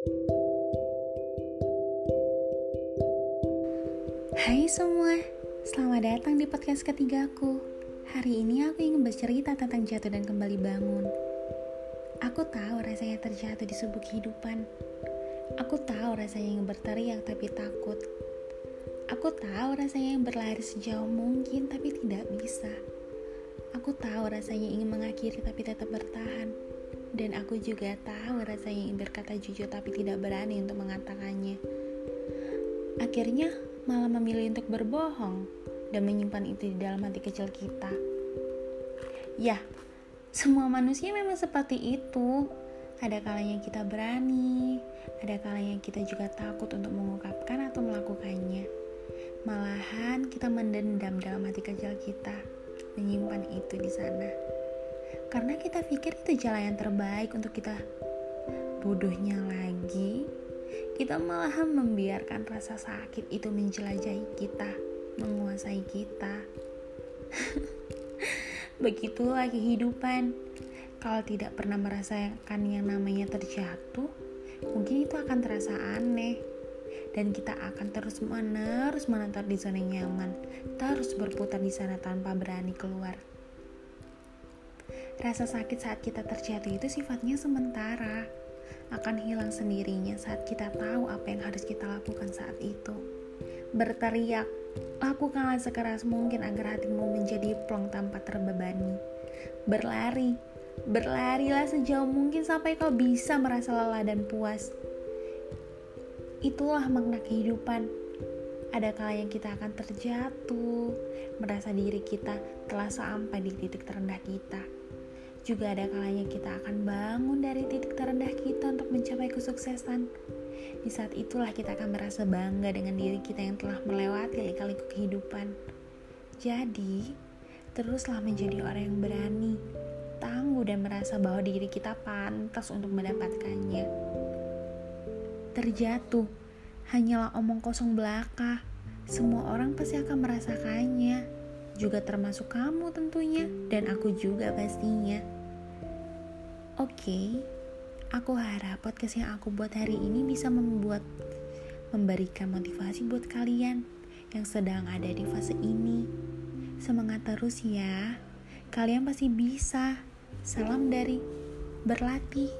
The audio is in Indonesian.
Hai semua, selamat datang di podcast ketigaku. Hari ini aku ingin bercerita tentang jatuh dan kembali bangun. Aku tahu rasanya terjatuh di sebuah kehidupan. Aku tahu rasanya yang berteriak tapi takut. Aku tahu rasanya yang berlari sejauh mungkin tapi tidak bisa. Aku tahu rasanya ingin mengakhiri tapi tetap bertahan. Dan aku juga tahu rasanya ingin berkata jujur tapi tidak berani untuk mengatakannya. Akhirnya malah memilih untuk berbohong dan menyimpan itu di dalam hati kecil kita. Ya, semua manusia memang seperti itu. Ada kalanya kita berani, ada kalanya kita juga takut untuk mengungkapkan atau melakukannya. Malahan kita mendendam dalam hati kecil kita, menyimpan itu di sana. Karena kita pikir itu jalan yang terbaik untuk kita. Bodohnya lagi, kita malahan membiarkan rasa sakit itu menjelajahi kita, menguasai kita. Begitulah kehidupan. Kalau tidak pernah merasakan yang namanya terjatuh, mungkin itu akan terasa aneh. Dan kita akan terus menerus menetap di zona nyaman, terus berputar di sana tanpa berani keluar. Rasa sakit saat kita terjatuh itu sifatnya sementara akan hilang sendirinya saat kita tahu apa yang harus kita lakukan saat itu. Berteriak, lakukanlah sekeras mungkin agar hatimu menjadi plong tanpa terbebani. Berlari, berlarilah sejauh mungkin sampai kau bisa merasa lelah dan puas. Itulah makna kehidupan. Ada kala yang kita akan terjatuh, merasa diri kita telah sampai di titik terendah kita juga ada kalanya kita akan bangun dari titik terendah kita untuk mencapai kesuksesan. Di saat itulah kita akan merasa bangga dengan diri kita yang telah melewati lika-liku kehidupan. Jadi, teruslah menjadi orang yang berani, tangguh dan merasa bahwa diri kita pantas untuk mendapatkannya. Terjatuh hanyalah omong kosong belaka. Semua orang pasti akan merasakannya juga termasuk kamu tentunya, dan aku juga pastinya. Oke, okay, aku harap podcast yang aku buat hari ini bisa membuat memberikan motivasi buat kalian yang sedang ada di fase ini. Semangat terus ya, kalian pasti bisa. Salam dari berlatih.